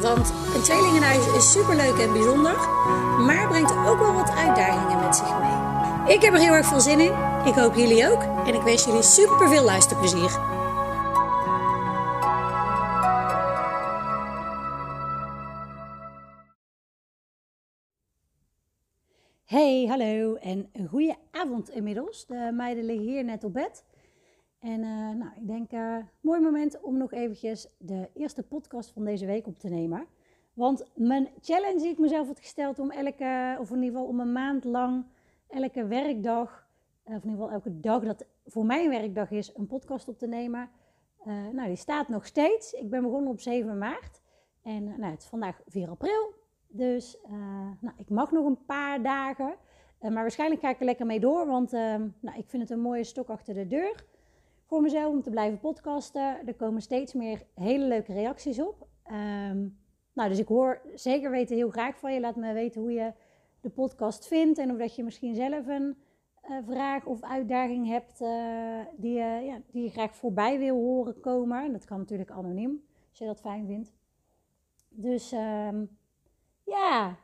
Want een tweelingenhuis is superleuk en bijzonder, maar brengt ook wel wat uitdagingen met zich mee. Ik heb er heel erg veel zin in. Ik hoop jullie ook. En ik wens jullie super veel luisterplezier. Hey, hallo en een goede avond inmiddels. De meiden liggen hier net op bed. En uh, nou, ik denk, uh, mooi moment om nog eventjes de eerste podcast van deze week op te nemen. Want mijn challenge die ik mezelf had gesteld om elke, of in ieder geval om een maand lang, elke werkdag, of in ieder geval elke dag dat voor mij een werkdag is, een podcast op te nemen. Nou, die staat nog steeds. Ik ben begonnen op 7 maart. En nou, het is vandaag 4 april. Dus nou, ik mag nog een paar dagen. maar waarschijnlijk ga ik er lekker mee door. Want nou, ik vind het een mooie stok achter de deur voor mezelf om te blijven podcasten. Er komen steeds meer hele leuke reacties op. Um, nou, dus ik hoor zeker weten heel graag van je. Laat me weten hoe je de podcast vindt en of dat je misschien zelf een uh, vraag of uitdaging hebt uh, die, uh, ja, die je graag voorbij wil horen komen. Dat kan natuurlijk anoniem, als je dat fijn vindt. Dus um, ja,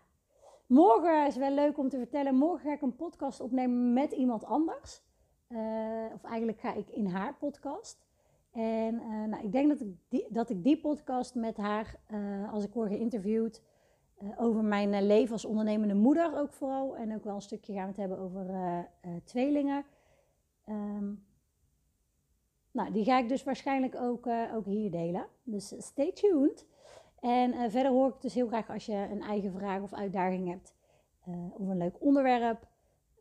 morgen is wel leuk om te vertellen. Morgen ga ik een podcast opnemen met iemand anders. Uh, of eigenlijk ga ik in haar podcast. En uh, nou, ik denk dat ik, die, dat ik die podcast met haar, uh, als ik word geïnterviewd, over mijn leven als ondernemende moeder ook vooral. En ook wel een stukje gaan we het hebben over tweelingen. Um, nou, die ga ik dus waarschijnlijk ook, ook hier delen. Dus stay tuned. En verder hoor ik dus heel graag als je een eigen vraag of uitdaging hebt. of een leuk onderwerp.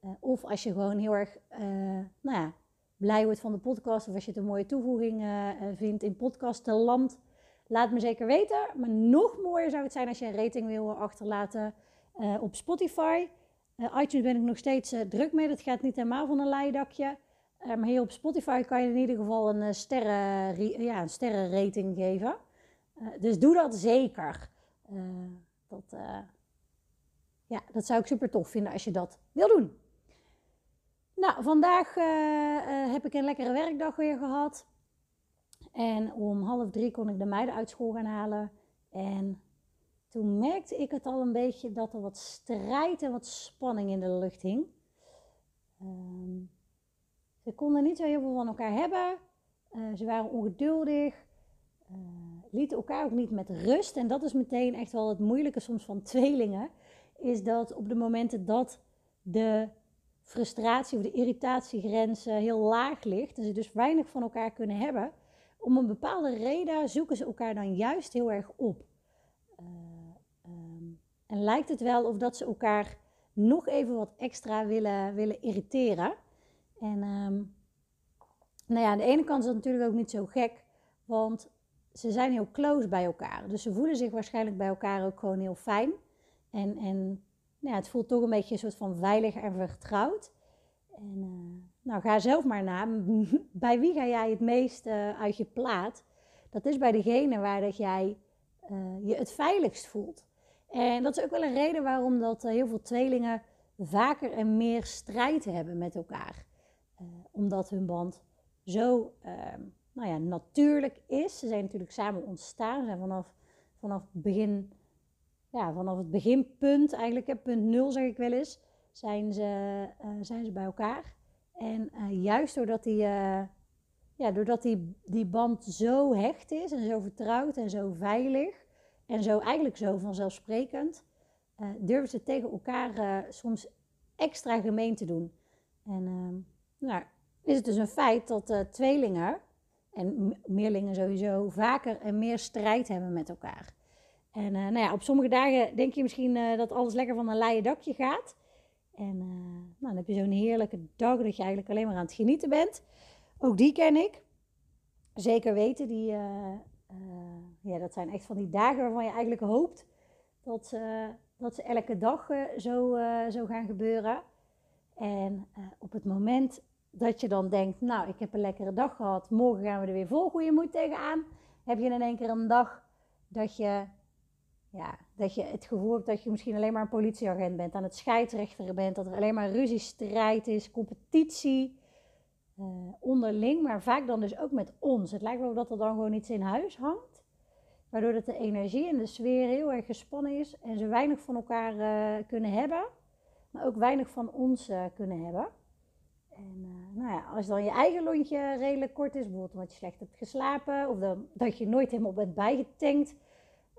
Uh, of als je gewoon heel erg uh, nou ja, blij wordt van de podcast. Of als je het een mooie toevoeging uh, vindt in podcastenland. Laat me zeker weten. Maar nog mooier zou het zijn als je een rating wil achterlaten op Spotify. iTunes ben ik nog steeds druk mee. Dat gaat niet helemaal van een leidakje. maar hier op Spotify kan je in ieder geval een, sterren, ja, een sterrenrating geven. dus doe dat zeker. dat, ja, dat zou ik super tof vinden als je dat wil doen. Nou, vandaag uh, uh, heb ik een lekkere werkdag weer gehad. En om half drie kon ik de meiden uit school gaan halen. En toen merkte ik het al een beetje dat er wat strijd en wat spanning in de lucht hing. Um, ze konden niet zo heel veel van elkaar hebben. Uh, ze waren ongeduldig. lieten elkaar ook niet met rust. En dat is meteen echt wel het moeilijke soms van tweelingen. Is dat op de momenten dat de frustratie of de irritatiegrens heel laag ligt en ze dus weinig van elkaar kunnen hebben, om een bepaalde reden zoeken ze elkaar dan juist heel erg op. Uh, um, en lijkt het wel of dat ze elkaar nog even wat extra willen, willen irriteren. En um, nou ja, aan de ene kant is dat natuurlijk ook niet zo gek, want ze zijn heel close bij elkaar. Dus ze voelen zich waarschijnlijk bij elkaar ook gewoon heel fijn. En, en nou het voelt toch een beetje een soort van veilig en vertrouwd. En uh, nou, ga zelf maar na. bij wie ga jij het meest uh, uit je plaat? Dat is bij degene waar dat jij uh, je het veiligst voelt. En dat is ook wel een reden waarom dat heel veel tweelingen vaker en meer strijd hebben met elkaar. omdat hun band zo ehm, nou ja, natuurlijk is. Ze zijn natuurlijk samen ontstaan. Ze zijn vanaf, vanaf begin ja, vanaf het beginpunt, eigenlijk punt nul zeg ik wel eens, zijn ze, uh, zijn ze bij elkaar. En uh, juist doordat, die, uh, ja, doordat die, die band zo hecht is en zo vertrouwd en zo veilig en zo eigenlijk zo vanzelfsprekend, durven ze tegen elkaar soms extra gemeen te doen. En ehm, nou, is het dus een feit dat tweelingen en meerlingen sowieso vaker en meer strijd hebben met elkaar. En uh, nou ja, op sommige dagen denk je misschien uh, dat alles lekker van een leien dakje gaat. En uh, nou, dan heb je zo'n heerlijke dag dat je eigenlijk alleen maar aan het genieten bent. Ook die ken ik. Zeker weten, die, ja, dat zijn echt van die dagen waarvan je eigenlijk hoopt dat ze, dat ze elke dag zo, zo gaan gebeuren. En op het moment dat je dan denkt, nou, ik heb een lekkere dag gehad, morgen gaan we er weer vol goede moed tegenaan, heb je in één keer een dag dat je, ja, dat je het gevoel hebt dat je misschien alleen maar een politieagent bent, aan het scheidsrechteren bent, dat er alleen maar ruzie, strijd is, competitie, uh, onderling, maar vaak dan dus ook met ons. Het lijkt wel dat er dan gewoon iets in huis hangt, waardoor dat de energie en de sfeer heel erg gespannen is en ze weinig van elkaar uh, kunnen hebben, maar ook weinig van ons uh, kunnen hebben. En uh, nou ja, als dan je eigen lontje redelijk kort is, bijvoorbeeld omdat je slecht hebt geslapen, of dat je nooit helemaal bent bijgetankt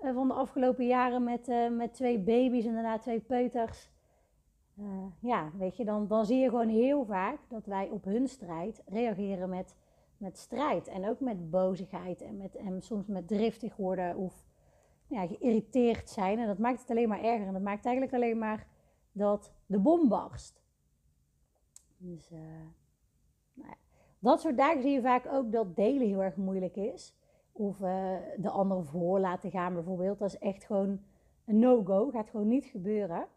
uh, van de afgelopen jaren met, uh, met twee baby's en daarna twee peuters. ja, weet je, dan, dan zie je gewoon heel vaak dat wij op hun strijd reageren met, met strijd. En ook met bozigheid en, met, en soms met driftig worden of ja, geïrriteerd zijn. En dat maakt het alleen maar erger. En dat maakt eigenlijk alleen maar dat de bom barst. Dus nou ja. dat soort dagen zie je vaak ook dat delen heel erg moeilijk is. Of uh, de ander voor laten gaan bijvoorbeeld. Dat is echt gewoon een no-go. Gaat gewoon niet gebeuren.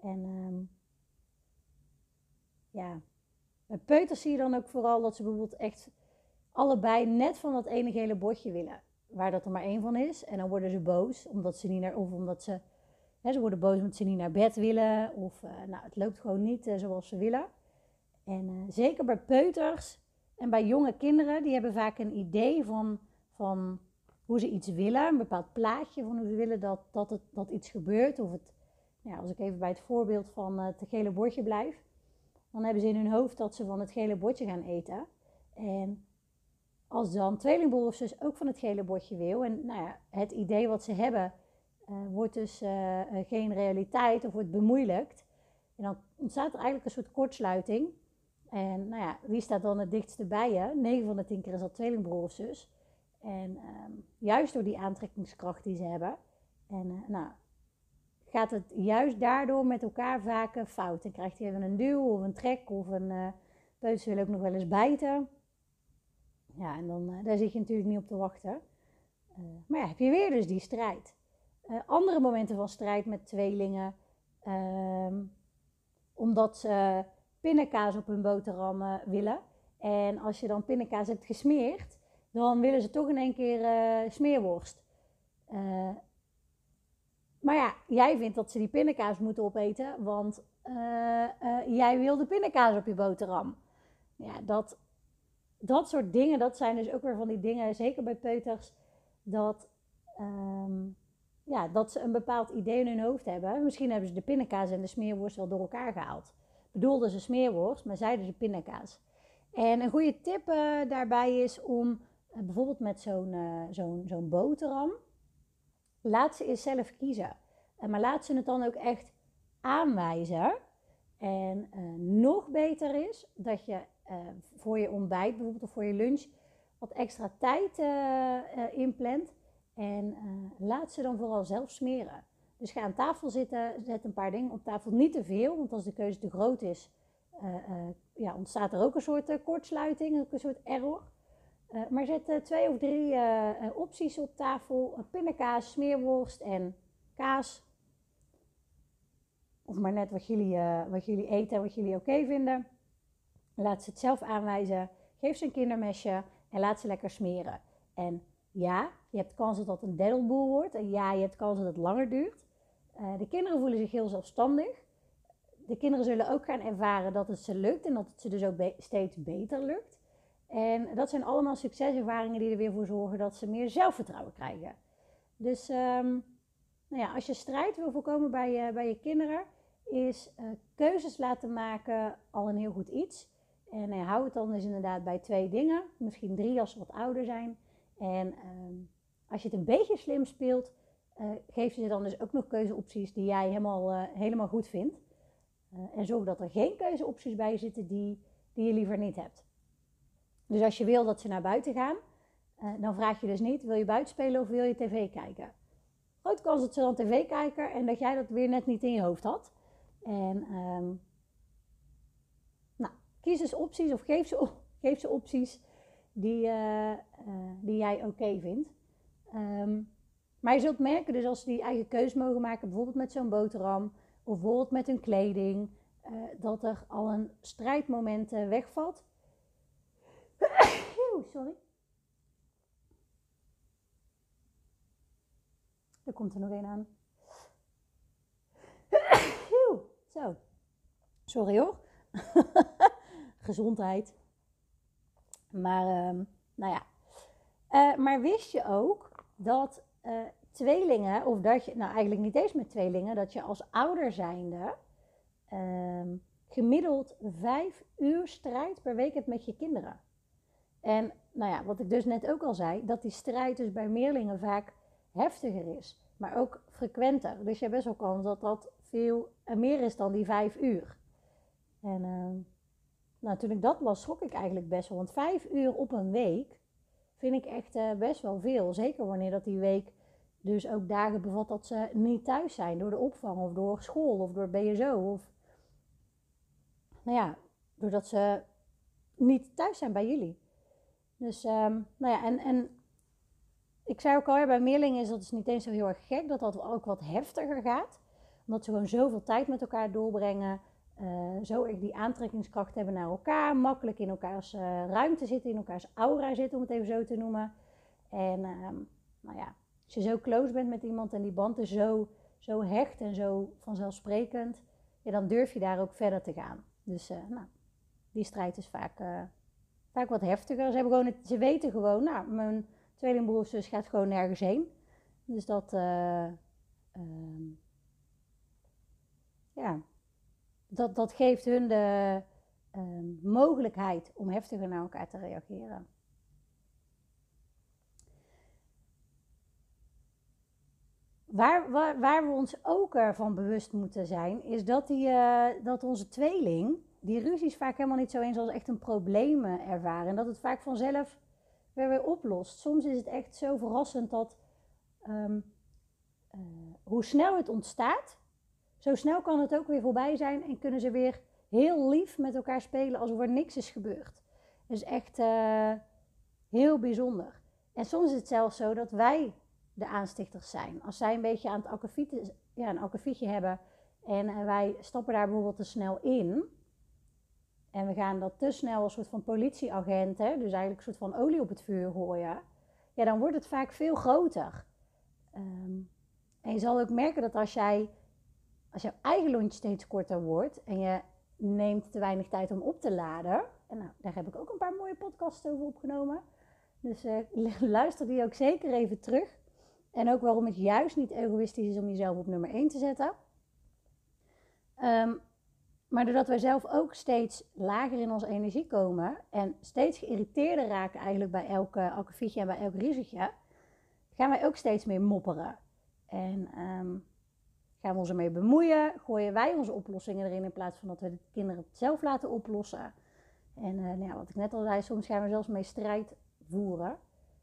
En um, ja, bij peuters zie je dan ook vooral dat ze bijvoorbeeld echt allebei net van dat ene gele bordje willen. Waar dat er maar één van is. En dan worden ze boos omdat ze niet naar, of omdat ze, hè, ze worden boos omdat ze niet naar bed willen. Of uh, nou, het loopt gewoon niet uh, zoals ze willen. En zeker bij peuters en bij jonge kinderen, die hebben vaak een idee van, van hoe ze iets willen. Een bepaald plaatje van hoe ze willen dat, dat, het, dat iets gebeurt. Of het, ja, als ik even bij het voorbeeld van het gele bordje blijf. Dan hebben ze in hun hoofd dat ze van het gele bordje gaan eten. En als dan tweelingbroer of zus ook van het gele bordje wil. En nou ja, het idee wat ze hebben uh, wordt dus uh, geen realiteit of wordt bemoeilijkt. En dan ontstaat er eigenlijk een soort kortsluiting. En nou ja, wie staat dan het dichtste bij je? 9 van de 10 keer is dat tweelingbroer of zus. En um, juist door die aantrekkingskracht die ze hebben. En uh, nou, gaat het juist daardoor met elkaar vaak fout. Dan krijgt hij even een duw of een trek of een uh, peuter wil ook nog wel eens bijten. Ja, en dan, uh, daar zit je natuurlijk niet op te wachten. maar ja, heb je weer dus die strijd. andere momenten van strijd met tweelingen. Ehm, omdat ze pindakaas op hun boterham willen. En als je dan pindakaas hebt gesmeerd, dan willen ze toch in één keer uh, smeerworst. Uh, maar ja, jij vindt dat ze die pindakaas moeten opeten, want jij wil de pindakaas op je boterham. Ja, dat, dat soort dingen, dat zijn dus ook weer van die dingen, zeker bij peuters, dat, um, ja, dat ze een bepaald idee in hun hoofd hebben. Misschien hebben ze de pindakaas en de smeerworst wel door elkaar gehaald bedoelden ze smeerworst, maar zeiden ze pindakaas. En een goede tip daarbij is om bijvoorbeeld met zo'n uh, zo'n zo'n boterham, laat ze eens zelf kiezen. maar laat ze het dan ook echt aanwijzen. En nog beter is dat je voor je ontbijt bijvoorbeeld of voor je lunch wat extra tijd inplant. En laat ze dan vooral zelf smeren. Dus ga aan tafel zitten, zet een paar dingen op tafel. Niet te veel, want als de keuze te groot is, ja, ontstaat er ook een soort kortsluiting, ook een soort error. Maar zet twee of drie opties op tafel. pindakaas, smeerworst en kaas. Of maar net wat jullie, wat jullie eten en wat jullie oké vinden. Laat ze het zelf aanwijzen. Geef ze een kindermesje en laat ze lekker smeren. En ja, je hebt kans dat het een deddelboel wordt. En ja, je hebt kans dat het langer duurt. Uh, de kinderen voelen zich heel zelfstandig. De kinderen zullen ook gaan ervaren dat het ze lukt en dat het ze dus ook steeds beter lukt. En dat zijn allemaal succeservaringen die er weer voor zorgen dat ze meer zelfvertrouwen krijgen. Dus um, nou ja, als je strijd wil voorkomen bij je, bij je kinderen, is uh, keuzes laten maken al een heel goed iets. En uh, hou het dan dus inderdaad bij twee dingen, misschien drie als ze wat ouder zijn. En um, als je het een beetje slim speelt, uh, geef je dan dus ook nog keuzeopties die jij helemaal, helemaal goed vindt. En zorg dat er geen keuzeopties bij zitten die, die je liever niet hebt. Dus als je wil dat ze naar buiten gaan, dan vraag je dus niet: wil je buiten spelen of wil je tv kijken? Grote kans dat ze dan tv kijken en dat jij dat weer net niet in je hoofd had. En um, nou, kies dus opties of geef ze, geef ze opties die, die jij oké vindt. Um, Maar je zult merken, dus als ze die eigen keuze mogen maken, bijvoorbeeld met zo'n boterham, of bijvoorbeeld met hun kleding, dat er al een strijdmoment wegvalt. Sorry. Er komt er nog een aan. Zo. Sorry hoor. Gezondheid. Maar, uh, nou ja. Uh, maar wist je ook dat uh, tweelingen, of dat je, nou eigenlijk niet eens met tweelingen, dat je als ouder zijnde uh, gemiddeld vijf uur strijd per week hebt met je kinderen. En nou ja, wat ik dus net ook al zei, dat die strijd dus bij meerlingen vaak heftiger is, maar ook frequenter. Dus je hebt best wel kans dat dat veel meer is dan die vijf uur. En uh, nou, toen ik dat las, schrok ik eigenlijk best wel. Want vijf uur op een week vind ik echt uh, best wel veel. Zeker wanneer dat die week dus ook dagen bevat dat ze niet thuis zijn door de opvang of door school of door BSO. Of nou ja, doordat ze niet thuis zijn bij jullie. Dus um, nou ja, en, en ik zei ook al, ja, bij meerlingen is dat dus niet eens zo heel erg gek dat dat ook wat heftiger gaat. Omdat ze gewoon zoveel tijd met elkaar doorbrengen. Uh, zo echt die aantrekkingskracht hebben naar elkaar. Makkelijk in elkaars uh, ruimte zitten, in elkaars aura zitten, om het even zo te noemen. En um, nou ja, als je zo close bent met iemand en die band is zo, zo hecht en zo vanzelfsprekend, dan durf je daar ook verder te gaan. Dus uh, nou, die strijd is vaak, vaak wat heftiger. Ze, hebben gewoon ze weten gewoon, nou, mijn tweelingbroer zus gaat gewoon nergens heen. Dus dat, um, ja, dat, dat geeft hun de uh, mogelijkheid om heftiger naar elkaar te reageren. Waar, waar, waar, we ons ook ervan bewust moeten zijn, is dat, die, uh, dat onze tweeling die ruzies vaak helemaal niet zo eens als echt een probleem ervaren. En dat het vaak vanzelf weer weer oplost. Soms is het echt zo verrassend dat um, uh, hoe snel het ontstaat, zo snel kan het ook weer voorbij zijn en kunnen ze weer heel lief met elkaar spelen alsof er niks is gebeurd. Dat is echt uh, heel bijzonder. En soms is het zelfs zo dat wij de aanstichters zijn. Als zij een beetje aan het akkefietje, ja, een akkefietje hebben en, en wij stappen daar bijvoorbeeld te snel in. En we gaan dat te snel als soort van politieagent, hè, dus eigenlijk een soort van olie op het vuur gooien. Ja, dan wordt het vaak veel groter. Um, en je zal ook merken dat als jij als jouw eigen lontje steeds korter wordt en je neemt te weinig tijd om op te laden. En nou, daar heb ik ook een paar mooie podcasts over opgenomen. Dus uh, luister die ook zeker even terug. En ook waarom het juist niet egoïstisch is om jezelf op nummer 1 te zetten. Um, maar doordat wij zelf ook steeds lager in onze energie komen en steeds geïrriteerder raken eigenlijk bij elke akkefietje en bij elk riezetje, gaan wij ook steeds meer mopperen. En um, gaan we ons ermee bemoeien, gooien wij onze oplossingen erin in plaats van dat we de kinderen het zelf laten oplossen. En uh, nou ja, wat ik net al zei, soms gaan we zelfs mee strijd voeren.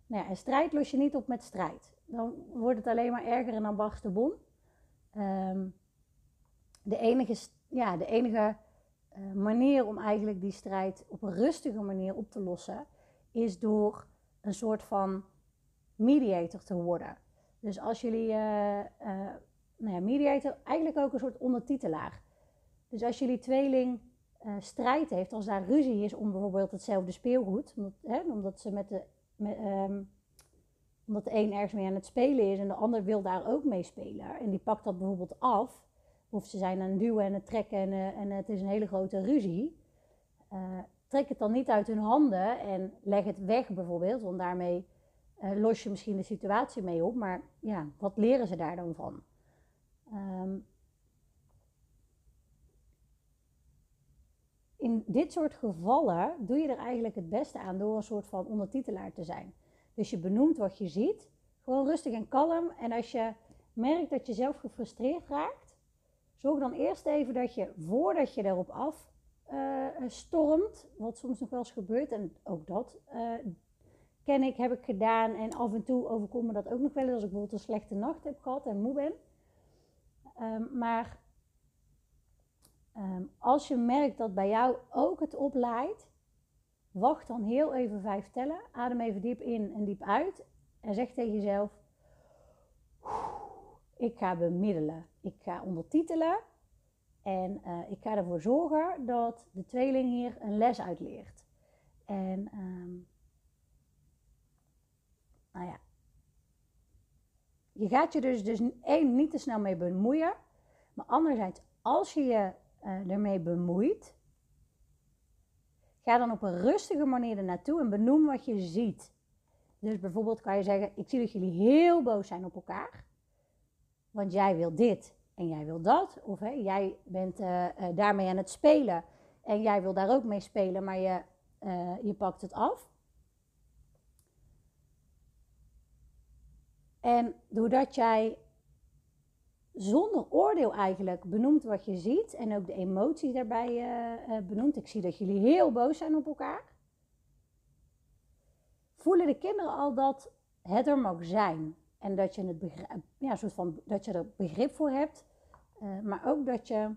Nou ja, en strijd los je niet op met strijd. Dan wordt het alleen maar erger en dan barst de bom. Um, de enige, ja, de enige uh, manier om eigenlijk die strijd op een rustige manier op te lossen, is door een soort van mediator te worden. Dus als jullie uh, nou ja, mediator, eigenlijk ook een soort ondertitelaar. Dus als jullie tweeling strijd heeft, als daar ruzie is om bijvoorbeeld hetzelfde speelgoed, omdat, hè, omdat ze met de, um, omdat de een ergens mee aan het spelen is en de ander wil daar ook mee spelen, en die pakt dat bijvoorbeeld af, of ze zijn aan het duwen en het trekken en, uh, en het is een hele grote ruzie, uh, trek het dan niet uit hun handen en leg het weg bijvoorbeeld, want daarmee los je misschien de situatie mee op, maar ja, wat leren ze daar dan van? Um, in dit soort gevallen doe je er eigenlijk het beste aan door een soort van ondertitelaar te zijn. Dus je benoemt wat je ziet, gewoon rustig en kalm. En als je merkt dat je zelf gefrustreerd raakt, zorg dan eerst even dat je voordat je erop af uh, stormt, wat soms nog wel eens gebeurt, en ook dat uh, ken ik, heb ik gedaan. En af en toe overkomt me dat ook nog wel eens als ik bijvoorbeeld een slechte nacht heb gehad en moe ben. Um, maar um, als je merkt dat bij jou ook het opleidt, wacht dan heel even vijf tellen. Adem even diep in en diep uit. En zeg tegen jezelf: ik ga bemiddelen. Ik ga ondertitelen. En uh, ik ga ervoor zorgen dat de tweeling hier een les uit leert. En um, nou ja, je gaat je dus, dus één, niet te snel mee bemoeien. Maar anderzijds, als je je uh, ermee bemoeit, ga dan op een rustige manier er naartoe en benoem wat je ziet. Dus bijvoorbeeld kan je zeggen, ik zie dat jullie heel boos zijn op elkaar. Want jij wil dit en jij wil dat. Of hè, jij bent uh, uh, daarmee aan het spelen en jij wil daar ook mee spelen, maar je, uh, je pakt het af. En doordat jij zonder oordeel eigenlijk benoemt wat je ziet en ook de emoties daarbij benoemt. Ik zie dat jullie heel boos zijn op elkaar. Voelen de kinderen al dat het er mag zijn. En dat je, het begrip, ja, soort van, dat je er begrip voor hebt, uh, maar ook dat je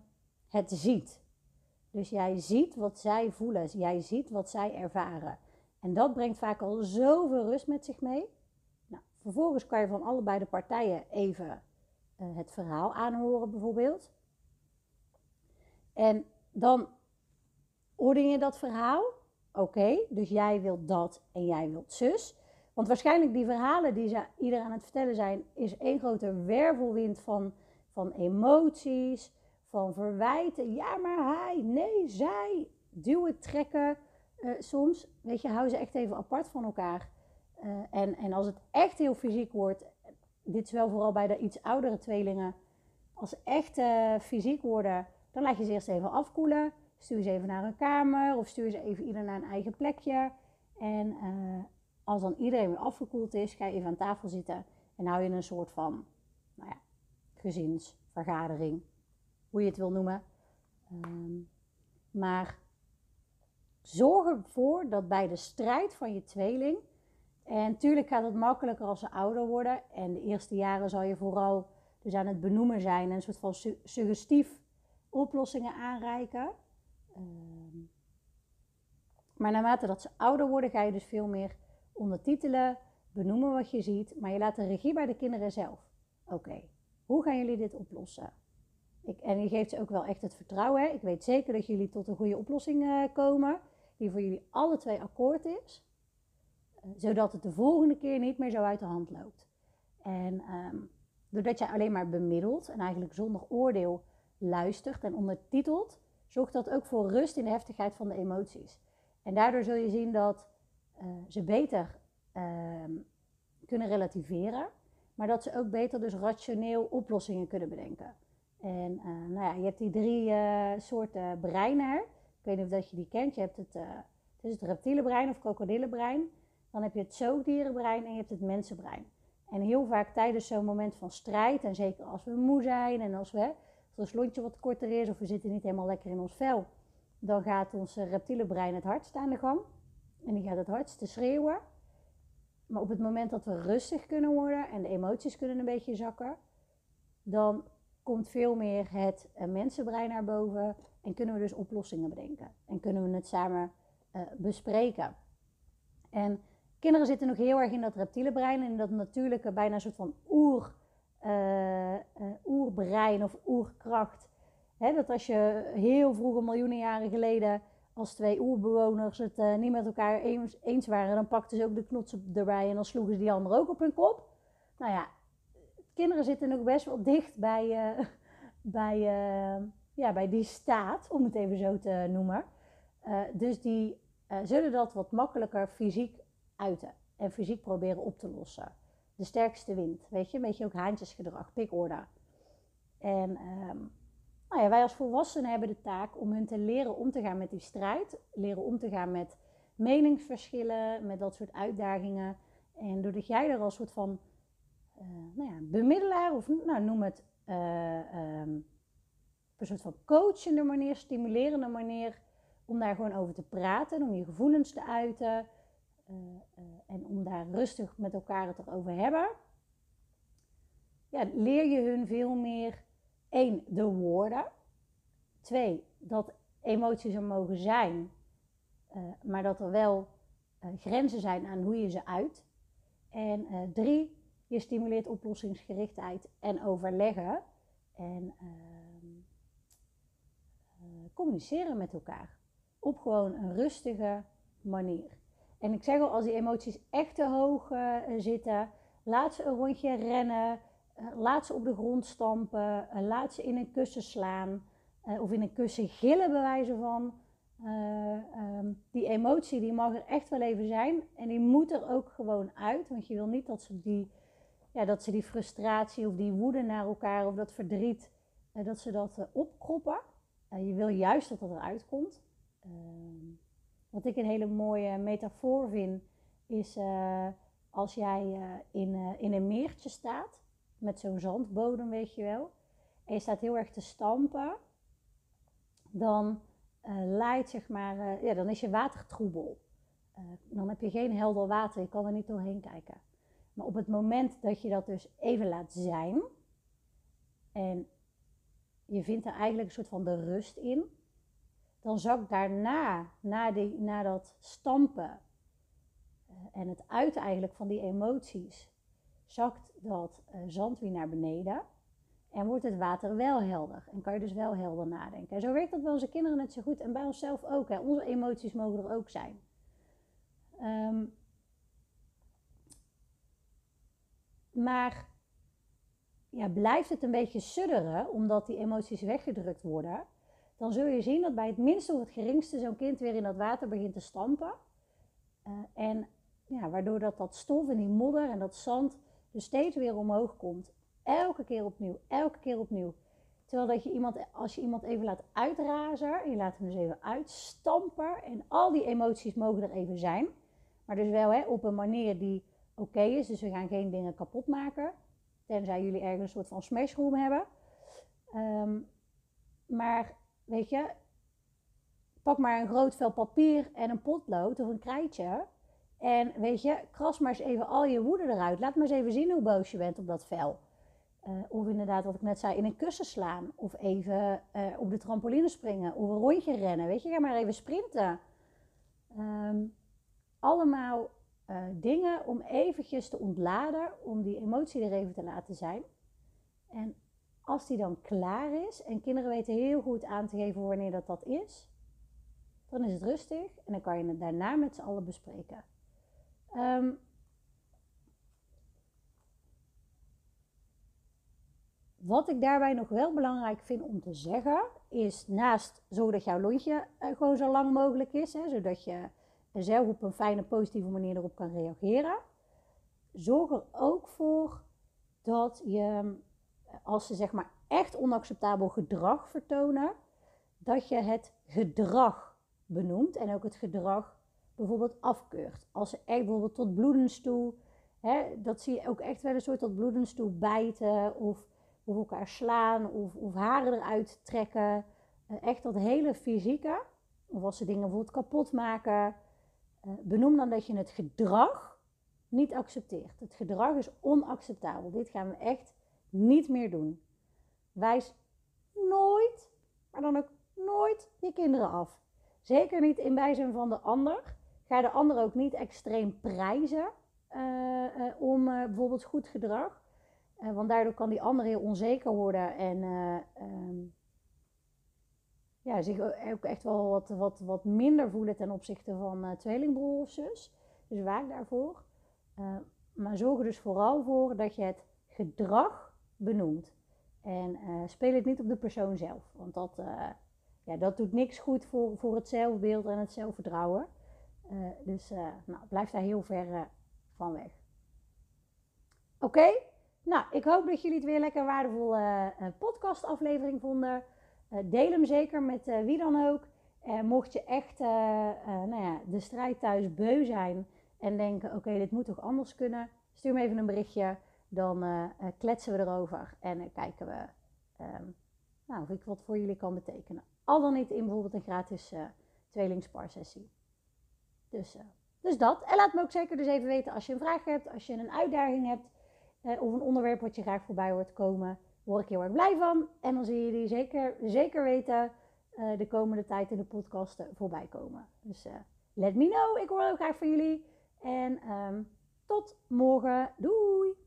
het ziet. Dus jij ziet wat zij voelen, jij ziet wat zij ervaren. En dat brengt vaak al zoveel rust met zich mee. Nou, vervolgens kan je van allebei de partijen even uh, het verhaal aanhoren, bijvoorbeeld. En dan oordeel je dat verhaal. Oké, dus jij wilt dat en jij wilt zus. Want waarschijnlijk die verhalen die ze ieder aan het vertellen zijn, is één grote wervelwind van, van emoties, van verwijten. Ja, maar hij, nee, zij, duwen, trekken. Uh, soms, weet je, hou ze echt even apart van elkaar. Uh, en, en als het echt heel fysiek wordt, dit is wel vooral bij de iets oudere tweelingen. Als ze echt uh, fysiek worden, dan laat je ze eerst even afkoelen. Stuur ze even naar een kamer of stuur ze even ieder naar een eigen plekje. En als dan iedereen weer afgekoeld is, ga je even aan tafel zitten en hou je een soort van nou ja, gezinsvergadering, hoe je het wil noemen. Um, maar zorg ervoor dat bij de strijd van je tweeling, en natuurlijk gaat het makkelijker als ze ouder worden, en de eerste jaren zal je vooral dus aan het benoemen zijn en een soort van su suggestief oplossingen aanreiken. Um, maar naarmate dat ze ouder worden, ga je dus veel meer ondertitelen, benoemen wat je ziet, maar je laat de regie bij de kinderen zelf. Oké, hoe gaan jullie dit oplossen? Ik, en je geeft ze ook wel echt het vertrouwen. Ik weet zeker dat jullie tot een goede oplossing uh, komen, die voor jullie alle twee akkoord is, uh, zodat het de volgende keer niet meer zo uit de hand loopt. En um, doordat jij alleen maar bemiddelt en eigenlijk zonder oordeel luistert en ondertitelt, zorgt dat ook voor rust in de heftigheid van de emoties. En daardoor zul je zien dat ze beter uh, kunnen relativeren, maar dat ze ook beter dus rationeel oplossingen kunnen bedenken. En uh, nou ja, je hebt die drie eh, soorten breinen. Ik weet niet of dat je die kent. Je hebt het, het, is het reptiele brein of krokodillenbrein. Dan heb je het zoogdierenbrein en je hebt het mensenbrein. En heel vaak tijdens zo'n moment van strijd, en zeker als we moe zijn en als, we, als ons lontje wat korter is of we zitten niet helemaal lekker in ons vel, dan gaat ons reptiele brein het hardst aan de gang. En die gaat het hardste schreeuwen. Maar op het moment dat we rustig kunnen worden en de emoties kunnen een beetje zakken, dan komt veel meer het uh, mensenbrein naar boven en kunnen we dus oplossingen bedenken. En kunnen we het samen uh, bespreken. En kinderen zitten nog heel erg in dat reptiele brein, in dat natuurlijke, bijna een soort van oer, uh, oerbrein of oerkracht. Dat als je heel vroeger, miljoenen jaren geleden, als twee oerbewoners het uh, niet met elkaar eens, waren, dan pakten ze ook de knotsen erbij en dan sloegen ze die anderen ook op hun kop. Nou ja, kinderen zitten nog best wel dicht bij, uh, bij, uh, ja, bij die staat, om het even zo te noemen. dus die zullen dat wat makkelijker fysiek uiten en fysiek proberen op te lossen. De sterkste wind, weet je, een beetje ook haantjesgedrag, pikorde. En um, nou wij als volwassenen hebben de taak om hun te leren om te gaan met die strijd. Leren om te gaan met meningsverschillen, met dat soort uitdagingen. En doordat jij er als soort van uh, nou ja, bemiddelaar, of nou, noem het uh, een soort van coachende manier, stimulerende manier, om daar gewoon over te praten, om je gevoelens te uiten uh, en om daar rustig met elkaar het erover hebben. Ja, leer je hun veel meer één, de woorden. Twee, dat emoties er mogen zijn, uh, maar dat er wel uh, grenzen zijn aan hoe je ze uit. En uh, drie, Je stimuleert oplossingsgerichtheid en overleggen. En ehm, eh, communiceren met elkaar. Op gewoon een rustige manier. En ik zeg al, als die emoties echt te hoog zitten, laat ze een rondje rennen. Uh, laat ze op de grond stampen. laat ze in een kussen slaan. of in een kussen gillen, bij wijze van. Um, die emotie die mag er echt wel even zijn. En die moet er ook gewoon uit. Want je wil niet dat ze die, ja, dat ze die frustratie of die woede naar elkaar of dat verdriet, dat ze dat opkroppen. je wil juist dat dat eruit komt. Ehm, wat ik een hele mooie metafoor vind, is als jij in, in een meertje staat, met zo'n zandbodem, weet je wel, en je staat heel erg te stampen, dan leidt zeg maar, ja, dan is je water troebel. dan heb je geen helder water, je kan er niet doorheen kijken. Maar op het moment dat je dat dus even laat zijn, en je vindt er eigenlijk een soort van de rust in, dan zakt daarna, na, die, na dat stampen uh, en het uiten eigenlijk van die emoties, zakt dat uh, zand weer naar beneden. En wordt het water wel helder. En kan je dus wel helder nadenken. En zo werkt dat bij onze kinderen net zo goed. En bij onszelf ook. Hè. Onze emoties mogen er ook zijn. Um, maar ja, blijft het een beetje sudderen, omdat die emoties weggedrukt worden dan zul je zien dat bij het minste of het geringste zo'n kind weer in dat water begint te stampen. Uh, en ja, waardoor dat, dat stof en die modder en dat zand dus steeds weer omhoog komt. Elke keer opnieuw, elke keer opnieuw. Terwijl dat je iemand, als je iemand even laat uitrazen, je laat hem dus even uitstampen en al die emoties mogen er even zijn. Maar dus wel hè, op een manier die oké is. Dus we gaan geen dingen kapot maken. Tenzij jullie ergens een soort van smashroom hebben. Um, maar weet je, pak maar een groot vel papier en een potlood of een krijtje. En weet je, kras maar eens even al je woede eruit. Laat maar eens even zien hoe boos je bent op dat vel. Uh, of inderdaad, wat ik net zei, in een kussen slaan. Of even uh, op de trampoline springen. Of een rondje rennen. Weet je, ga maar even sprinten. Um, allemaal uh, dingen om eventjes te ontladen. Om die emotie er even te laten zijn. En als die dan klaar is, en kinderen weten heel goed aan te geven wanneer dat, dat is, dan is het rustig en dan kan je het daarna met z'n allen bespreken. Um, wat ik daarbij nog wel belangrijk vind om te zeggen, is naast zodat jouw lontje uh, gewoon zo lang mogelijk is, hè, zodat je zelf op een fijne, positieve manier erop kan reageren, zorg er ook voor dat je als ze zeg maar echt onacceptabel gedrag vertonen, dat je het gedrag benoemt en ook het gedrag bijvoorbeeld afkeurt. Als ze echt bijvoorbeeld tot bloedens toe, hè, dat zie je ook echt wel een soort tot bloedens toe bijten of, of elkaar slaan of, of haren eruit trekken. Eh, echt dat hele fysieke, of als ze dingen bijvoorbeeld kapot maken, eh, benoem dan dat je het gedrag niet accepteert. Het gedrag is onacceptabel. Dit gaan we echt niet meer doen. Wijs nooit, maar dan ook nooit je kinderen af. Zeker niet in bijzijn van de ander. Ga de ander ook niet extreem prijzen uh, uh, om uh, bijvoorbeeld goed gedrag. want daardoor kan die ander heel onzeker worden en um, ja, zich ook echt wel wat, wat, wat minder voelen ten opzichte van tweelingbroer of zus. Dus waak daarvoor. maar zorg er dus vooral voor dat je het gedrag benoemd. En speel het niet op de persoon zelf. Want dat, ja, dat doet niks goed voor, voor het zelfbeeld en het zelfvertrouwen. Uh, dus nou, blijf daar heel ver van weg. Oké, nou ik hoop dat jullie het weer lekker waardevolle podcastaflevering vonden. deel hem zeker met wie dan ook. En mocht je echt nou ja, de strijd thuis beu zijn en denken: oké, dit moet toch anders kunnen, stuur me even een berichtje dan uh, kletsen we erover en uh, kijken we um, nou, of ik wat voor jullie kan betekenen. Al dan niet in bijvoorbeeld een gratis uh, tweelingsparsessie. Dus, dus dat. En laat me ook zeker dus even weten als je een vraag hebt, als je een uitdaging hebt of een onderwerp wat je graag voorbij hoort komen. Word ik heel erg blij van. En dan zie je die zeker, zeker weten de komende tijd in de podcasten voorbij komen. Dus let me know. Ik hoor heel graag van jullie. En um, tot morgen. Doei!